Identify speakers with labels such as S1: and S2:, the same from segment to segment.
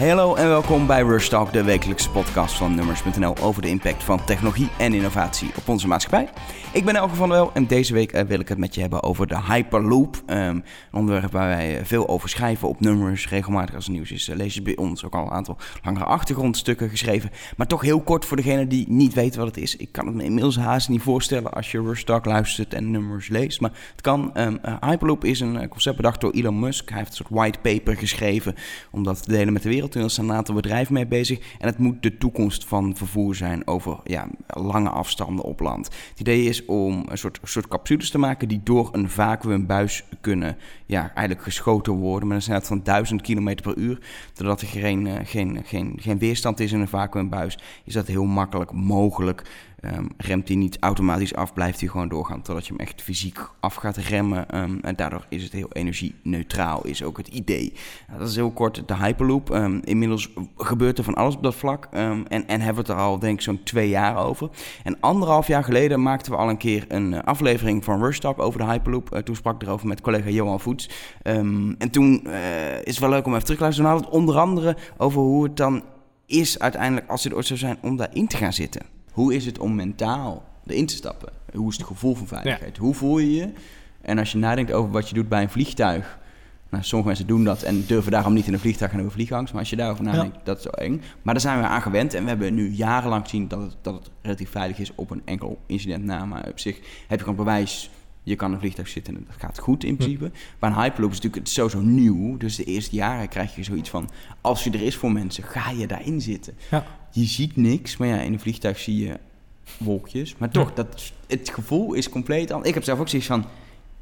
S1: Hallo en welkom bij Rush Talk, de wekelijkse podcast van Nummers.nl over de impact van technologie en innovatie op onze maatschappij. Ik ben Elke van der Wel en deze week eh, wil ik het met je hebben over de Hyperloop. Um, een onderwerp waar wij eh, veel over schrijven op Nummers. Regelmatig als het nieuws is, uh, lees je bij ons ook al een aantal langere achtergrondstukken geschreven. Maar toch heel kort voor degene die niet weten wat het is. Ik kan het me inmiddels haast niet voorstellen als je Rush Talk luistert en Nummers leest. Maar het kan. Um, Hyperloop is een concept bedacht door Elon Musk. Hij heeft een soort white paper geschreven om dat te delen met de wereld. Er zijn een aantal bedrijven mee bezig. En het moet de toekomst van vervoer zijn over ja, lange afstanden op land. Het idee is om een soort, soort capsules te maken die door een vacuümbuis kunnen ja, eigenlijk geschoten worden met een snelheid van 1000 km per uur. Doordat er geen, uh, geen, geen, geen weerstand is in een vacuümbuis, is dat heel makkelijk mogelijk Um, remt hij niet automatisch af, blijft hij gewoon doorgaan totdat je hem echt fysiek af gaat remmen. Um, en daardoor is het heel energie-neutraal, is ook het idee. Nou, dat is heel kort de Hyperloop. Um, inmiddels gebeurt er van alles op dat vlak. en, en hebben we het er al, denk ik, zo'n twee jaar over. En anderhalf jaar geleden maakten we al een keer een uh, aflevering van Rush Talk over de Hyperloop. Uh, toen sprak ik erover met collega Johan Voets. en toen uh, is het wel leuk om even terug te luisteren. We hadden het onder andere over hoe het dan is uiteindelijk, als het ooit zou zijn, om daarin te gaan zitten. Hoe is het om mentaal erin te stappen? Hoe is het gevoel van veiligheid? Hoe voel je je? En als je nadenkt over wat je doet bij een vliegtuig. Nou, sommige mensen doen dat en durven daarom niet in een vliegtuig gaan over vliegangst. Maar als je daarover nadenkt, dat is zo eng. Maar daar zijn we aan gewend. En we hebben nu jarenlang gezien dat het, dat het relatief veilig is op een enkel incident na. Maar op zich heb je gewoon bewijs je kan in een vliegtuig zitten en dat gaat goed in principe. Ja. Maar een Hyperloop is natuurlijk het sowieso nieuw. Dus de eerste jaren krijg je zoiets van... als je er is voor mensen, ga je daarin zitten. Ja. Je ziet niks, maar ja, in een vliegtuig zie je wolkjes. Maar toch, dat, het gevoel is compleet anders. Ik heb zelf ook zoiets van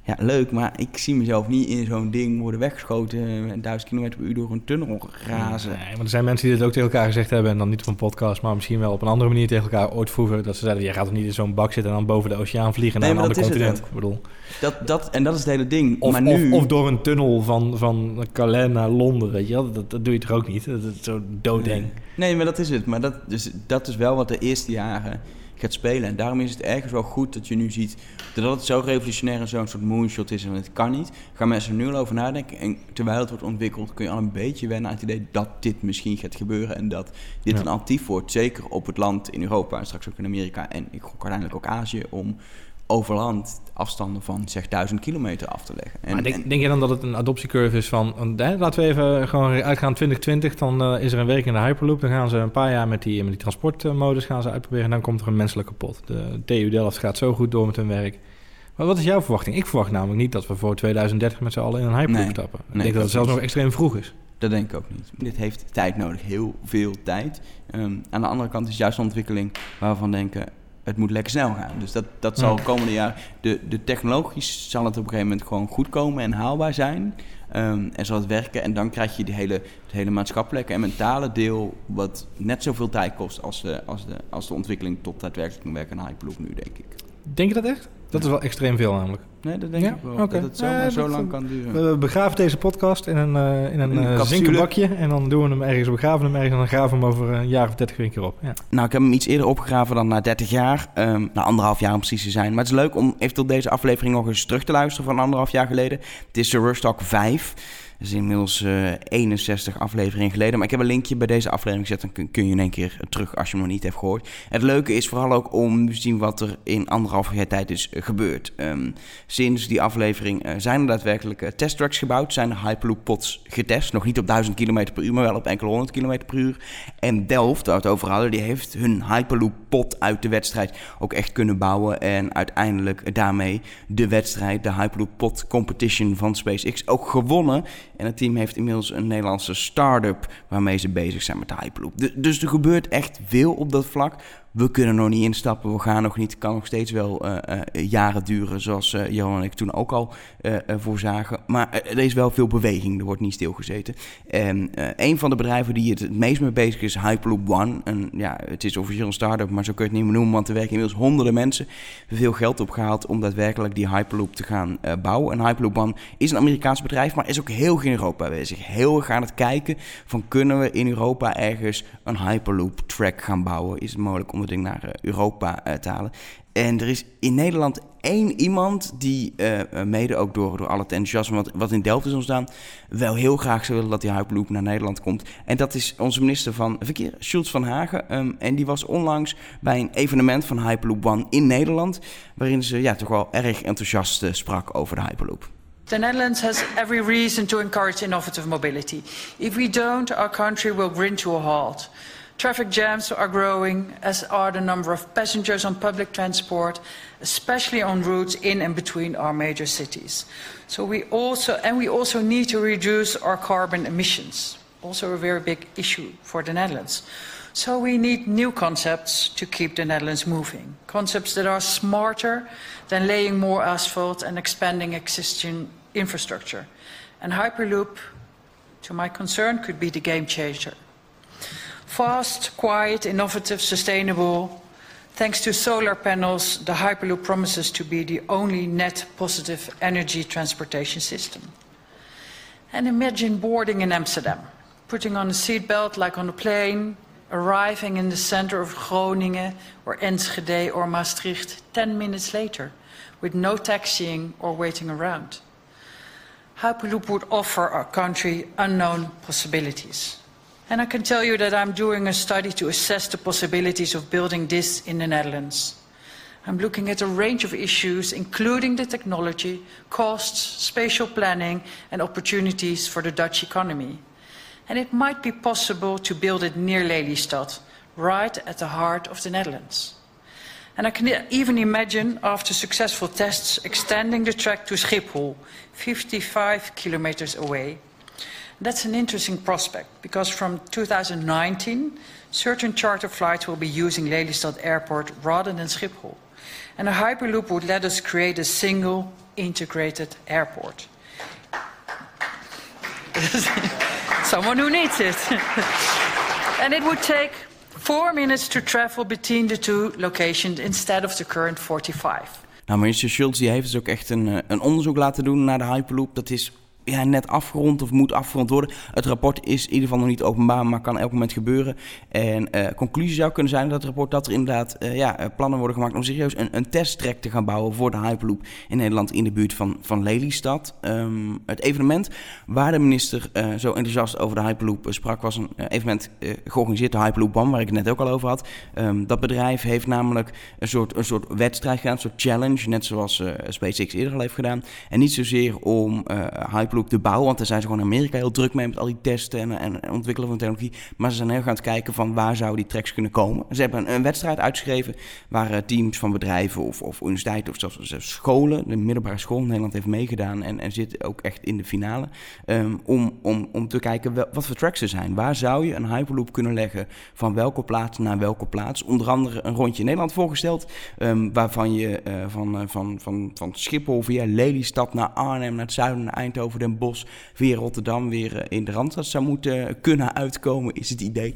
S1: ja, leuk, maar ik zie mezelf niet in zo'n ding worden weggeschoten en duizend kilometer per uur door een tunnel razen.
S2: Nee, maar er zijn mensen die dit ook tegen elkaar gezegd hebben en dan niet op een podcast, maar misschien wel op een andere manier tegen elkaar ooit vroeger. Dat ze zeiden, jij gaat toch niet in zo'n bak zitten en dan boven de oceaan vliegen naar een ander continent. Ik bedoel.
S1: Dat, dat, en dat is het hele ding.
S2: Of,
S1: maar nu...
S2: of, of, door een tunnel van, van Calais naar Londen, weet je wel. Dat, dat doe je toch ook niet? Dat is zo doodeng.
S1: Nee. nee, maar dat is het. Maar dat, dus, dat is wel wat de eerste jaren gaat spelen. En daarom is het ergens wel goed dat je nu ziet dat het zo revolutionair en zo'n soort moonshot is en het kan niet. Gaan mensen er nu al over nadenken. En terwijl het wordt ontwikkeld kun je al een beetje wennen aan het idee dat dit misschien gaat gebeuren. En dat dit ja. een alternatief wordt, zeker op het land in Europa en straks ook in Amerika en ik gok uiteindelijk ook Azië, om over land afstanden van zeg 1000 kilometer af te leggen.
S2: En, maar denk, denk je dan dat het een adoptiecurve is van, hè, laten we even gewoon uitgaan 2020, dan uh, is er een week in de Hyperloop, dan gaan ze een paar jaar met die, met die transportmodus gaan ze uitproberen en dan komt er een menselijk kapot. De TU Delft gaat zo goed door met hun werk. Maar wat is jouw verwachting? Ik verwacht namelijk niet dat we voor 2030 met z'n allen in een Hyperloop nee, stappen. Ik nee, denk dat het zelfs nog extreem vroeg is.
S1: Dat denk ik ook niet. Dit heeft tijd nodig, heel veel tijd. Um, aan de andere kant is juist ontwikkeling waar we van denken het moet lekker snel gaan. Dus dat, dat zal komende jaar... De, de technologisch zal het op een gegeven moment gewoon goed komen en haalbaar zijn. Um, en zal het werken. En dan krijg je die hele, het hele maatschappelijke en mentale deel... wat net zoveel tijd kost als de, als de, als de ontwikkeling tot daadwerkelijk werken aan Hyperloop nu, denk ik.
S2: Denk je dat echt? Dat is wel extreem veel namelijk.
S1: Nee, dat denk ja? ik wel. Okay. Dat het zo, ja, zo lang kan duren.
S2: We begraven deze podcast in een, uh, in een, een uh, zinkenbakje. En dan doen we hem ergens, we begraven hem ergens en dan graven we hem over een jaar of dertig weer een keer op. Ja.
S1: Nou, ik heb hem iets eerder opgegraven dan na 30 jaar. Um, na anderhalf jaar om precies te zijn. Maar het is leuk om eventueel deze aflevering nog eens terug te luisteren van anderhalf jaar geleden. Het is de Rush Talk 5. Is inmiddels uh, 61 afleveringen geleden. Maar ik heb een linkje bij deze aflevering gezet. Dan kun, kun, je in één keer terug als je hem nog niet hebt gehoord. Het leuke is vooral ook om te zien wat er in anderhalf jaar tijd is gebeurd. Um, sinds die aflevering uh, zijn er daadwerkelijk uh, testtracks gebouwd. Zijn er Hyperloop pods getest. Nog niet op 1000 km per uur, maar wel op enkele 100 km per uur. En Delft, waar we het over hadden, die heeft hun Hyperloop pod uit de wedstrijd ook echt kunnen bouwen. En uiteindelijk daarmee de wedstrijd, de Hyperloop pod competition van SpaceX, ook gewonnen. En het team heeft inmiddels een Nederlandse start-up waarmee ze bezig zijn met Hyperloop. dus er gebeurt echt veel op dat vlak we kunnen nog niet instappen, we gaan nog niet. Kan nog steeds wel uh, uh, jaren duren, zoals uh, Johan en ik toen ook al voorzagen. Maar er is wel veel beweging, er wordt niet stilgezeten. En een van de bedrijven die het meest mee bezig is, Hyperloop One. En ja, het is officieel een start-up, maar zo kun je het niet meer noemen, want er werken inmiddels honderden mensen. Veel geld opgehaald om daadwerkelijk die Hyperloop te gaan bouwen. En Hyperloop One is een Amerikaans bedrijf, maar is ook heel in Europa bezig. Heel erg aan het kijken van kunnen we in Europa ergens een Hyperloop track gaan bouwen? Is het mogelijk om ding naar Europa te halen. En er is in Nederland één iemand die mede ook door, door al het enthousiasme wat, wat in Delft is ontstaan, wel heel graag zou willen dat die Hyperloop naar Nederland komt. En dat is onze minister van Verkeer, Schultz van Hagen. Ehm, en die was onlangs bij een evenement van Hyperloop One in Nederland, waarin ze ja, toch wel erg enthousiast sprak over de Hyperloop.
S3: The Netherlands has every reason to encourage innovative mobility. If we don't, our country will grind to a halt. Traffic jams are growing, as are the number of passengers on public transport, especially on routes in and between our major cities. So we also, and we also need to reduce our carbon emissions, also a very big issue for the Netherlands. So we need new concepts to keep the Netherlands moving. Concepts that are smarter than laying more asphalt and expanding existing infrastructure. And Hyperloop, to my concern, could be the game changer. Fast, quiet, innovative, sustainable. Thanks to solar panels, the Hyperloop promises to be the only net positive energy transportation system. And imagine boarding in Amsterdam, putting on a seatbelt like on a plane, arriving in the center of Groningen or Enschede or Maastricht 10 minutes later with no taxiing or waiting around. Hyperloop would offer our country unknown possibilities. And I can tell you that I'm doing a study to assess the possibilities of building this in the Netherlands. I'm looking at a range of issues, including the technology, costs, spatial planning, and opportunities for the Dutch economy. And it might be possible to build it near Lelystad, right at the heart of the Netherlands. And I can even imagine, after successful tests, extending the track to Schiphol, 55 kilometers away. That's an interesting prospect because from 2019, certain charter flights will be using Lelystad Airport rather than Schiphol. And a Hyperloop would let us create a single integrated airport. Someone who needs it. and it would take four minutes to travel between the two locations instead of the current 45.
S1: Nou, minister Schultz die heeft dus ook echt een, eh, een onderzoek laten doen naar de Hyperloop. Dat is ja, net afgerond of moet afgerond worden. Het rapport is in ieder geval nog niet openbaar, maar kan elk moment gebeuren. En uh, conclusie zou kunnen zijn dat het rapport dat er inderdaad uh, ja, eh, plannen worden gemaakt om serieus een, een testtrack te gaan bouwen voor de Hyperloop in Nederland in de buurt van, van Lelystad. Um, het evenement waar de minister zo enthousiast over de Hyperloop sprak was een evenement georganiseerd, de Hyperloop One, waar ik het net ook al over had. Um, dat bedrijf heeft namelijk een soort, een soort wedstrijd gedaan, een soort challenge, net zoals SpaceX eerder al heeft gedaan. En niet zozeer om Hyperloop te bouwen. Want daar zijn ze gewoon in Amerika heel druk mee met al die testen en, en, ontwikkelen van technologie. Maar ze zijn heel gaan kijken van waar zouden die tracks kunnen komen. Ze hebben een, wedstrijd uitgeschreven waar uh, teams van bedrijven of, of universiteiten of zelfs, zelfs, scholen, de middelbare school in Nederland heeft meegedaan en, en zit ook echt in de finale. Um, om, om, om te kijken wat voor tracks er zijn. Waar zou je een hyperloop kunnen leggen van welke plaats naar welke plaats? Onder andere een rondje Nederland voorgesteld, um, waarvan je uh, van, uh, van, van, van Schiphol via Lelystad naar Arnhem, naar het zuiden, naar Eindhoven, Den Bosch, via Rotterdam weer eh, in de Randstad zou moeten kunnen uitkomen, is het idee.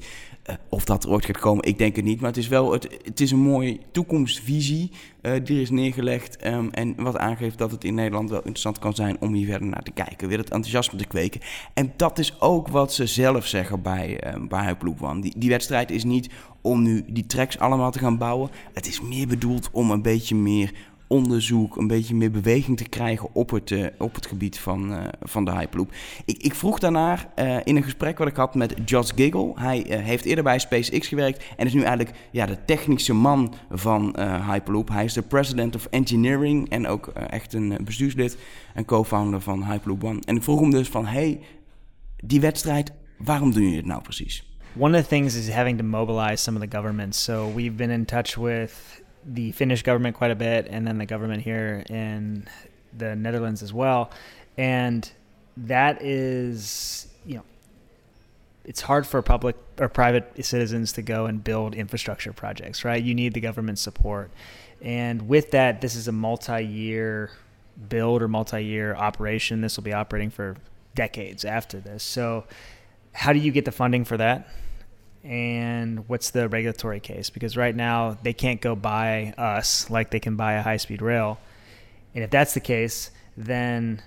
S1: Uh, of dat er ooit gaat komen, ik denk het niet. Maar het is wel het, het is een mooie toekomstvisie die er is neergelegd. Um, en wat aangeeft dat het in Nederland wel interessant kan zijn om hier verder naar te kijken. Weer het enthousiasme te kweken. En dat is ook wat ze zelf zeggen bij, uh, bij One. Die, die wedstrijd is niet om nu die tracks allemaal te gaan bouwen. Het is meer bedoeld om een beetje meer onderzoek, een beetje meer beweging te krijgen op het, uh, op het gebied van, uh, van de Hyperloop. Ik, ik vroeg daarnaar uh, in een gesprek wat ik had met Josh Giggle. Hij heeft eerder bij SpaceX gewerkt en is nu eigenlijk ja, de technische man van Hyperloop. Hij is de president of engineering en ook echt een bestuurslid en co-founder van Hyperloop One. En ik vroeg hem dus van, hey, die wedstrijd, waarom doen jullie het nou precies?
S4: One of the things is having to mobilize some of the governments. So we've been in touch with the Finnish government quite a bit, and then the government here in the Netherlands as well. And that is, you know, it's hard for public or private citizens to go and build infrastructure projects, right? You need the government support. And with that, this is a multi year build or multi year operation. This will be operating for decades after this. So, how do you get the funding for that? And what's the regulatory case? Because right now they can't go buy us like they can buy a high speed rail. And if that's the case, then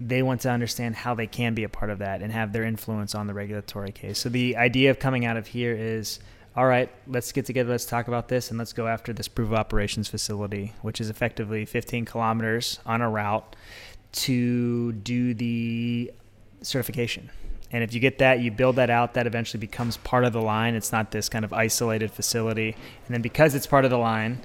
S4: they want to understand how they can be a part of that and have their influence on the regulatory case. So the idea of coming out of here is all right, let's get together, let's talk about this, and let's go after this proof of operations facility, which is effectively 15 kilometers on a route to do the certification. And if you get that, you build that out, that eventually becomes part of the line. It's not this kind of isolated facility. And then because it's part of the line,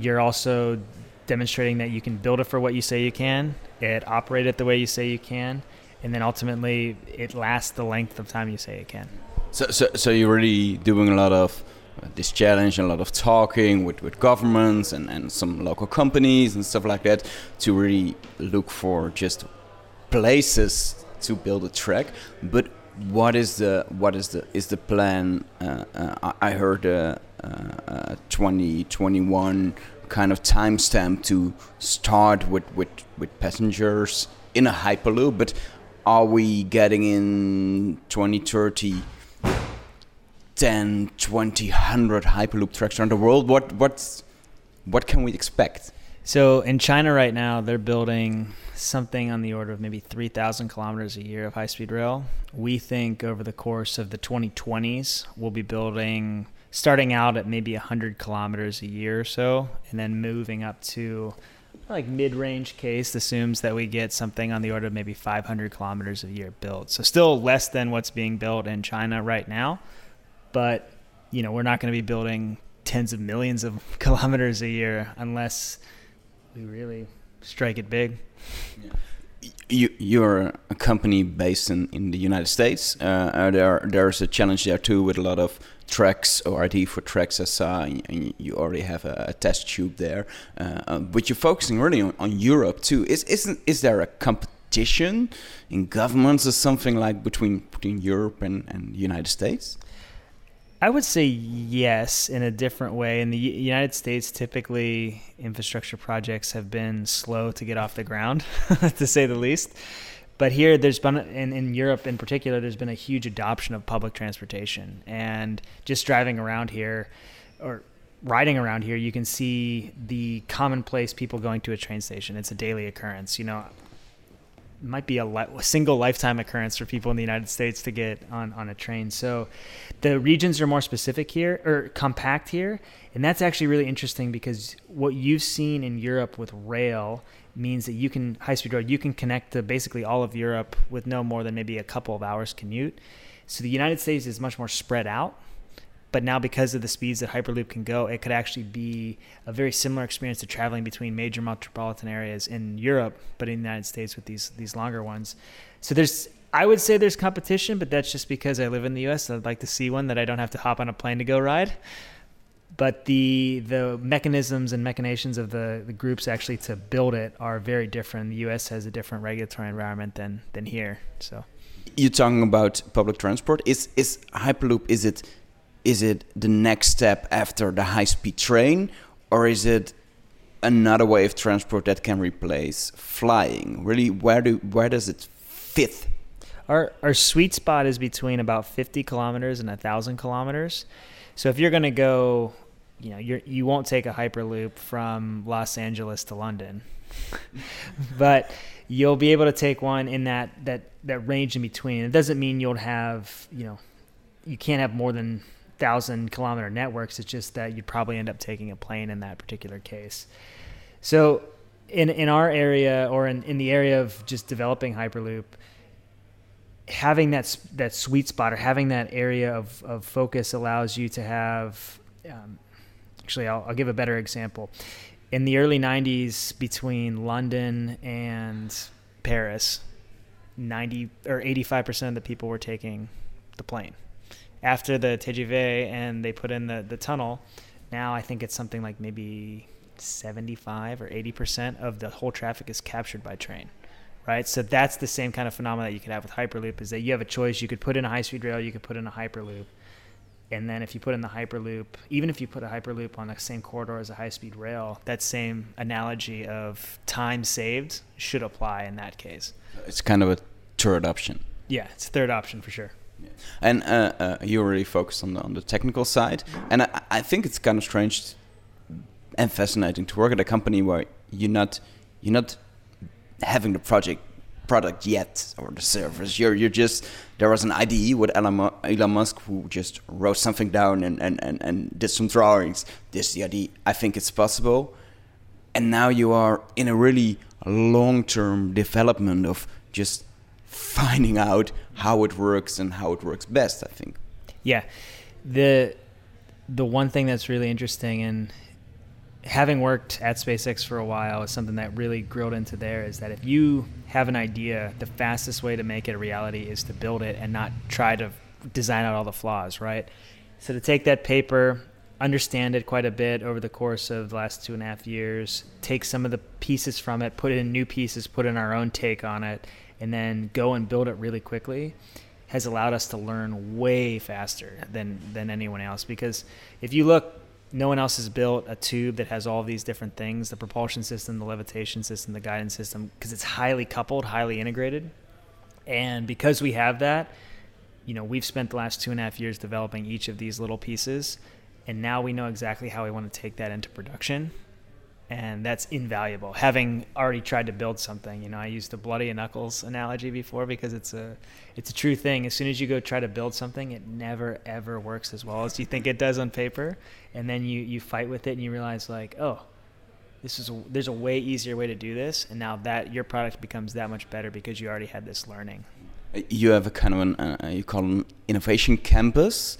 S4: you're also demonstrating that you can build it for what you say you can, it operate it the way you say you can, and then ultimately it lasts the length of time you say it can.
S5: So, so, so you're really doing a lot of uh, this challenge, and a lot of talking with, with governments and, and some local companies and stuff like that to really look for just places to build a track. But what is the what is the is the plan? Uh, uh, I heard a uh, 2021 kind of timestamp to start with, with with passengers in a hyperloop, but are we getting in 2030 10, 20, 100 Hyperloop tracks around the world. What what's what can we expect?
S4: So in China right now, they're building something on the order of maybe 3,000 kilometers a year of high-speed rail. We think over the course of the 2020s, we'll be building starting out at maybe 100 kilometers a year or so, and then moving up to like mid-range case assumes that we get something on the order of maybe 500 kilometers a year built. So still less than what's being built in China right now but you know we're not going to be building tens of millions of kilometers a year unless we really strike it big.
S5: You, you're a company based in, in the United States. Uh, there there's a challenge there too with a lot of tracks or ID for tracks SI, and you already have a, a test tube there. Uh, uh, but you're focusing really on, on Europe too. Is isn't is there a competition in governments or something like between between Europe and, and the United States?
S4: I would say yes in a different way. In the United States, typically infrastructure projects have been slow to get off the ground, to say the least. But here, there's been, in, in Europe in particular, there's been a huge adoption of public transportation. And just driving around here, or riding around here, you can see the commonplace people going to a train station. It's a daily occurrence. You know, might be a, li- single lifetime occurrence for people in the United States to get on, on a train. So the regions are more specific here or compact here. And that's actually really interesting because what you've seen in Europe with rail means that you can, high speed road, you can connect to basically all of Europe with no more than maybe a couple of hours commute. So the United States is much more spread out but now, because of the speeds that Hyperloop can go, it could actually be a very similar experience to traveling between major metropolitan areas in Europe, but in the United States with these these longer ones. So there's, I would say there's competition, but that's just because I live in the U.S. I'd like to see one that I don't have to hop on a plane to go ride. But the the mechanisms and machinations of the, the groups actually to build it are very different. The U.S. has a different regulatory environment than than here. So
S5: you're talking about public transport. Is is Hyperloop? Is it is it the next step after the high speed train or is it another way of transport that can replace flying? Really where do where does it fit?
S4: Our our sweet spot is between about 50 kilometers and 1000 kilometers. So if you're going to go you know you're you won't take a hyperloop from Los Angeles to London. But you'll be able to take one in that that that range in between. It doesn't mean you'll have you know you can't have more than thousand kilometer networks. It's just that you'd probably end up taking a plane in that particular case. So in in our area or in, in the area of just developing Hyperloop, having that that sweet spot or having that area of, of focus allows you to have. Um, actually, I'll, I'll give a better example. In the early '90s, between London and Paris, 90 or 85 percent of the people were taking the plane after the TGV and they put in the, the tunnel, now I think it's something like maybe 75 or 80% of the whole traffic is captured by train. Right, so that's the same kind of phenomenon that you could have with Hyperloop. Is that you have a choice? You could put in a high-speed rail, you could put in a Hyperloop, and then if you put in the Hyperloop, even if you put a Hyperloop on the same corridor as a high-speed rail, that same analogy of time saved should apply in that case.
S5: It's kind of a third option.
S4: Yeah, it's a third option for sure.
S5: And uh, uh, you really focus on the, on the technical side, and I, I think it's kind of strange and fascinating to work at a company where you're not you're not having the project product yet or the service. You're you're just there was an idea with Elon Musk who just wrote something down and, and, and, and did some drawings. This is the idea. I think it's possible. And now you are in a really long term development of just finding out how it works and how it works best, I think.
S4: Yeah. The the one thing that's really interesting and having worked at SpaceX for a while is something that really grilled into there is that if you have an idea, the fastest way to make it a reality is to build it and not try to design out all the flaws, right? So to take that paper, understand it quite a bit over the course of the last two and a half years, take some of the pieces from it, put in new pieces, put in our own take on it, and then go and build it really quickly has allowed us to learn way faster than than anyone else. Because if you look no one else has built a tube that has all these different things the propulsion system the levitation system the guidance system because it's highly coupled highly integrated. And because we have that you know we've spent the last two and a half years developing each of these little pieces and now we know exactly how we want to take that into production and that's invaluable. Having already tried to build something, you know, I used the bloody knuckles analogy before because it's a it's a true thing. As soon as you go try to build something, it never ever works as well as you think it does on paper, and then you you fight with it and you realize like, oh, this is a, there's a way easier way to do this, and now that your product becomes that much better because you already had this learning.
S5: You have a kind of an uh, you call an innovation campus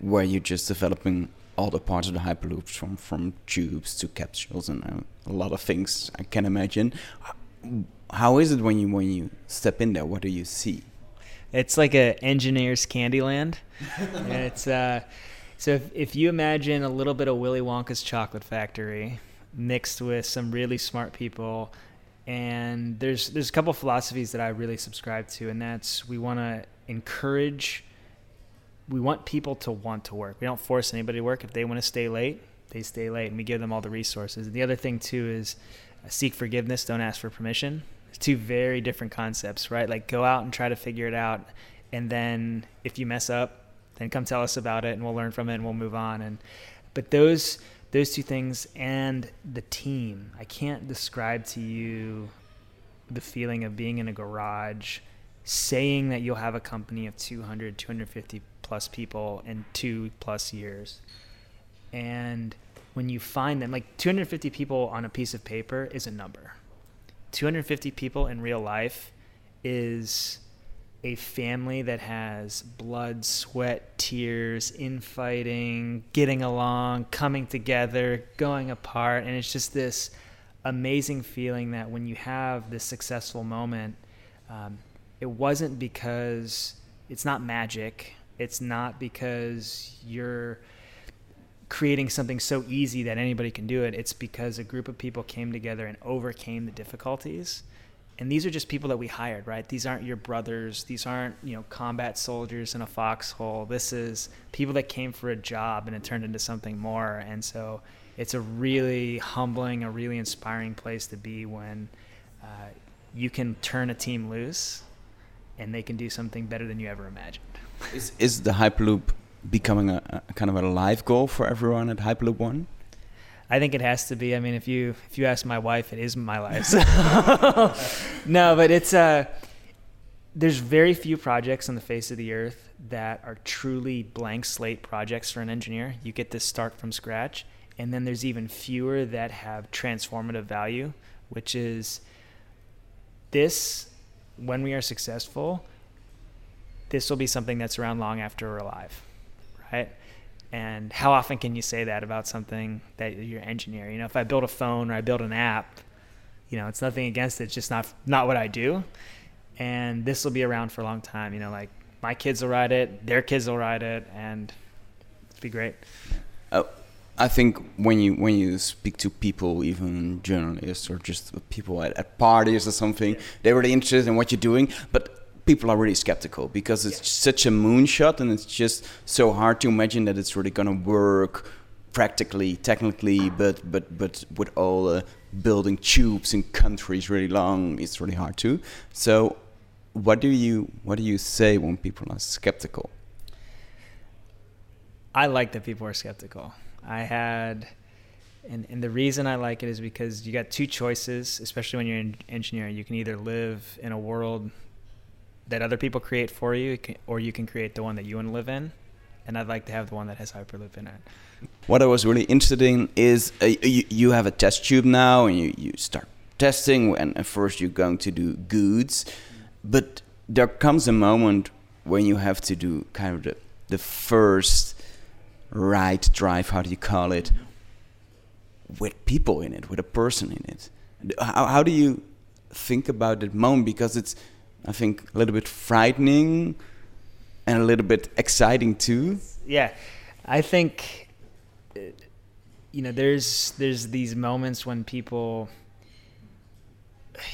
S5: where you're just developing all the parts of the hyperloops from from tubes to capsules and uh, a lot of things I can imagine. How is it when you when you step in there? What do you see?
S4: It's like a engineer's candy land. it's uh, so if, if you imagine a little bit of Willy Wonka's chocolate factory mixed with some really smart people and there's there's a couple philosophies that I really subscribe to and that's we want to encourage we want people to want to work. We don't force anybody to work. If they want to stay late, they stay late, and we give them all the resources. And the other thing too is uh, seek forgiveness, don't ask for permission. It's two very different concepts, right? Like go out and try to figure it out, and then if you mess up, then come tell us about it, and we'll learn from it, and we'll move on. And but those those two things and the team, I can't describe to you the feeling of being in a garage saying that you'll have a company of 200 250 plus people in two plus years. And when you find them, like 250 people on a piece of paper is a number. 250 people in real life is a family that has blood, sweat, tears, infighting, getting along, coming together, going apart. And it's just this amazing feeling that when you have this successful moment, um, it wasn't because it's not magic it's not because you're creating something so easy that anybody can do it. It's because a group of people came together and overcame the difficulties. And these are just people that we hired, right? These aren't your brothers. These aren't, you know, combat soldiers in a foxhole. This is people that came for a job and it turned into something more. And so it's a really humbling, a really inspiring place to be when uh, you can turn a team loose and they can do something better than you ever imagined.
S5: Is is the Hyperloop becoming a, a, kind of a live goal for everyone at Hyperloop One?
S4: I think it has to be. I mean, if you if you ask my wife, it is my life. no, but it's uh there's very few projects on the face of the earth that are truly blank slate projects for an engineer. You get to start from scratch, and then there's even fewer that have transformative value, which is this when we are successful this will be something that's around long after we're alive, right? And how often can you say that about something that you're engineering? You know, if I build a phone or I build an app, you know, it's nothing against it. It's just not not what I do. And this will be around for a long time. You know, like my kids will ride it, their kids will ride it, and it'll be great.
S5: Oh, I think when you when you speak to people, even journalists or just people at, at parties or something, yeah. they're really interested in what you're doing. But people are really skeptical because it's yeah. such a moonshot and it's just so hard to imagine that it's really going to work practically technically but but but with all the building tubes in countries really long it's really hard to so what do you what do you say when people are skeptical
S4: i like that people are skeptical i had And, and the reason I like it is because you got two choices, especially when you're an engineer. You can either live in a world that other people create for you, or you can create the one that you want to live in. And I'd like to have the one that has Hyperloop in it.
S1: What I was really interested in is uh, you, you have a test tube now, and you, you start testing, and at first you're going to do goods, but there comes a moment when you have to do kind of the, the first right drive, how do you call it, with people in it, with a person in it. How, how do you think about that moment? Because it's, I think, a little bit frightening and a little bit exciting too.
S4: Yeah, I think, uh, you know, there's there's these moments when people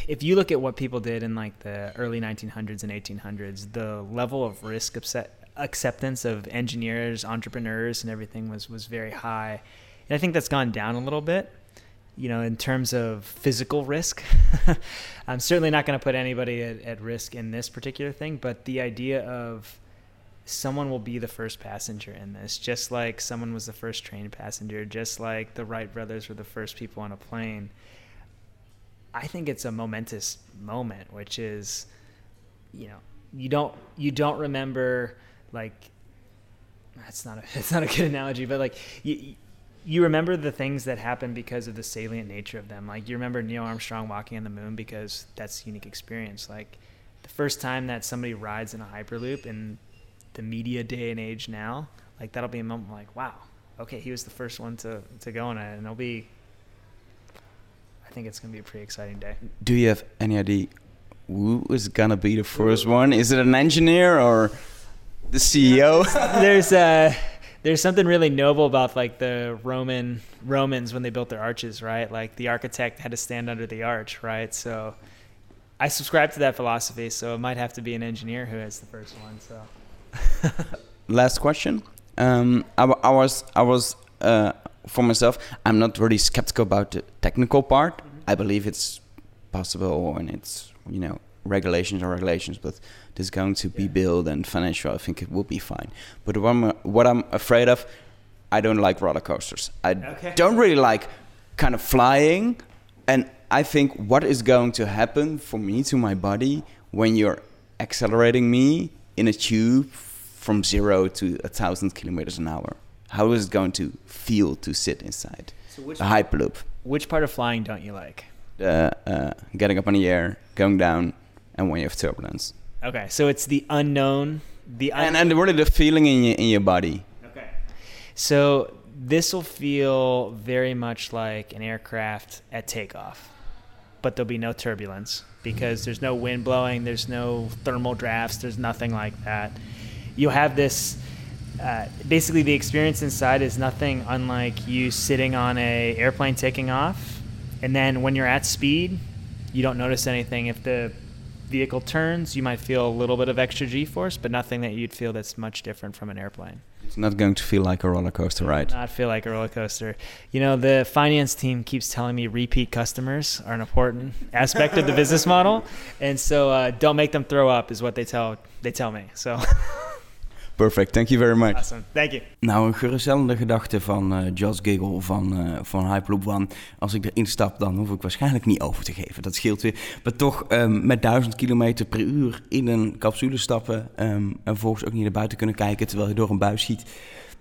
S4: if you look at what people did in like the early 1900s and 1800s, the level of risk acceptance of engineers, entrepreneurs, and everything was was very high. And I think that's gone down a little bit. You know, in terms of physical risk, I'm certainly not going to put anybody at, at risk in this particular thing. But the idea of someone will be the first passenger in this, just like someone was the first train passenger, just like the Wright brothers were the first people on a plane. I think it's a momentous moment, which is, you know, you don't you don't remember like that's not a it's not a good analogy, but like you you remember the things that happened because of the salient nature of them. Like you remember Neil Armstrong walking on the moon because that's a unique experience. Like the first time that somebody rides in a hyperloop in the media day and age now, like that'll be a moment like, wow, okay, he was the first one to to go on it, and it'll be. I think it's gonna be a pretty exciting day.
S1: Do you have any idea who is gonna be the first one? Is it an engineer or the CEO?
S4: There's a. Uh, there's something really noble about like the Roman Romans when they built their arches, right? Like the architect had to stand under the arch, right? So I subscribe to that philosophy. So it might have to be an engineer who has the first one. So
S1: last question. Um, I, I, was I was uh, for myself. I'm not really skeptical about the technical part. Mm-hmm. I believe it's possible and it's you know regulations are regulations, but this is going to be built and financial. I think it will be fine. But what I'm, what I'm afraid of, I don't like roller coasters. I okay. don't really like kind of flying, and I think what is going to happen for me to my body when you're accelerating me in a tube from zero to a thousand kilometers an hour. How is it going to feel to sit inside so a hyperloop?
S4: Which part of flying don't you like?
S1: Uh, uh, getting up in the air, going down, and when you have turbulence.
S4: Okay, so it's the unknown, the un-
S1: and and really the feeling in your in your body.
S4: Okay, so this will feel very much like an aircraft at takeoff, but there'll be no turbulence because there's no wind blowing, there's no thermal drafts, there's nothing like that. You'll have this. Uh, basically, the experience inside is nothing unlike you sitting on a airplane taking off, and then when you're at speed, you don't notice anything. If the vehicle turns, you might feel a little bit of extra G-force, but nothing that you'd feel that's much different from an airplane.
S1: It's not going to feel like a roller coaster, right?
S4: Not feel like a roller coaster. You know, the finance team keeps telling me repeat customers are an important aspect of the business model, and so uh, don't make them throw up is what they tell they tell me. So.
S1: Perfect, thank you very much.
S4: Awesome, thank you.
S1: Nou, een geruststellende gedachte van uh, Josh Giggle van, uh, van Hyperloop One. Als ik erin stap, dan hoef ik waarschijnlijk niet over te geven. Dat scheelt weer. Maar toch um, met 1000 km per uur in een capsule stappen... Um, en vervolgens ook niet naar buiten kunnen kijken terwijl je door een buis schiet...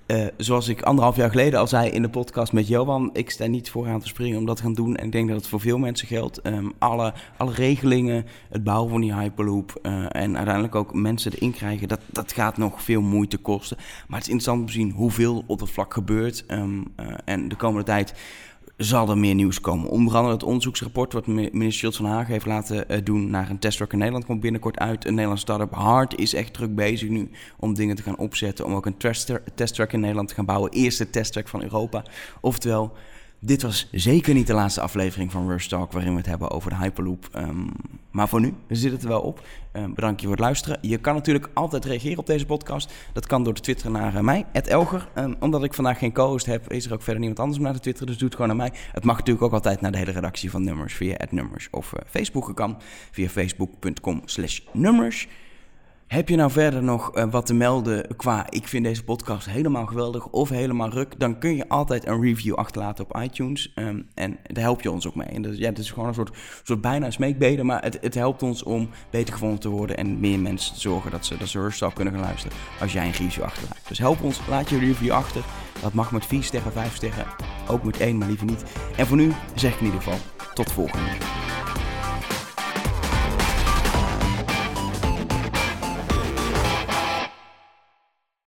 S1: Uh, zoals ik anderhalf jaar geleden al zei in de podcast met Johan, ik sta niet vooraan te springen om dat te gaan doen. En ik denk dat het voor veel mensen geldt. Um, alle, alle regelingen, het bouwen van die Hyperloop uh, en uiteindelijk ook mensen erin krijgen, dat, dat gaat nog veel moeite kosten. Maar het is interessant om te zien hoeveel op het vlak gebeurt. Um, uh, en de komende tijd zal er meer nieuws komen. Onder andere het onderzoeksrapport wat minister Schultz van Hagen heeft laten uh, doen naar een testtrack in Nederland komt binnenkort uit. Een Nederlands start-up Hard is echt druk bezig nu om dingen te gaan opzetten. Om ook een testtrack in Nederland te gaan bouwen. Eerste testtrack van Europa. Oftewel, dit was zeker niet de laatste aflevering van Rush Talk waarin we het hebben over de Hyperloop. Um, maar voor nu zit het er wel op. Um, bedankt je voor het luisteren. Je kan natuurlijk altijd reageren op deze podcast. Dat kan door te twitteren naar uh, mij, Elger. Um, omdat ik vandaag geen co-host heb, is er ook verder niemand anders om naar te twitteren. Dus doe het gewoon naar mij. Het mag natuurlijk ook altijd naar de hele redactie van Nummers via Nummers. Of uh, Facebooken kan via facebook.com slash nummers. Heb je nou verder nog uh, wat te melden qua ik vind deze podcast helemaal geweldig of helemaal ruk, dan kun je altijd een review achterlaten op iTunes. Um, en daar help je ons ook mee. En ja, het is gewoon een soort, soort bijna smeekbeden, maar het, het helpt ons om beter gevonden te worden en meer mensen te zorgen dat ze, dat ze kunnen gaan luisteren als jij een review achterlaat. Dus help ons, laat je review achter. Dat mag met 4 sterren, 5 sterren, ook met 1, maar liever niet. En voor nu zeg ik in ieder geval tot de volgende.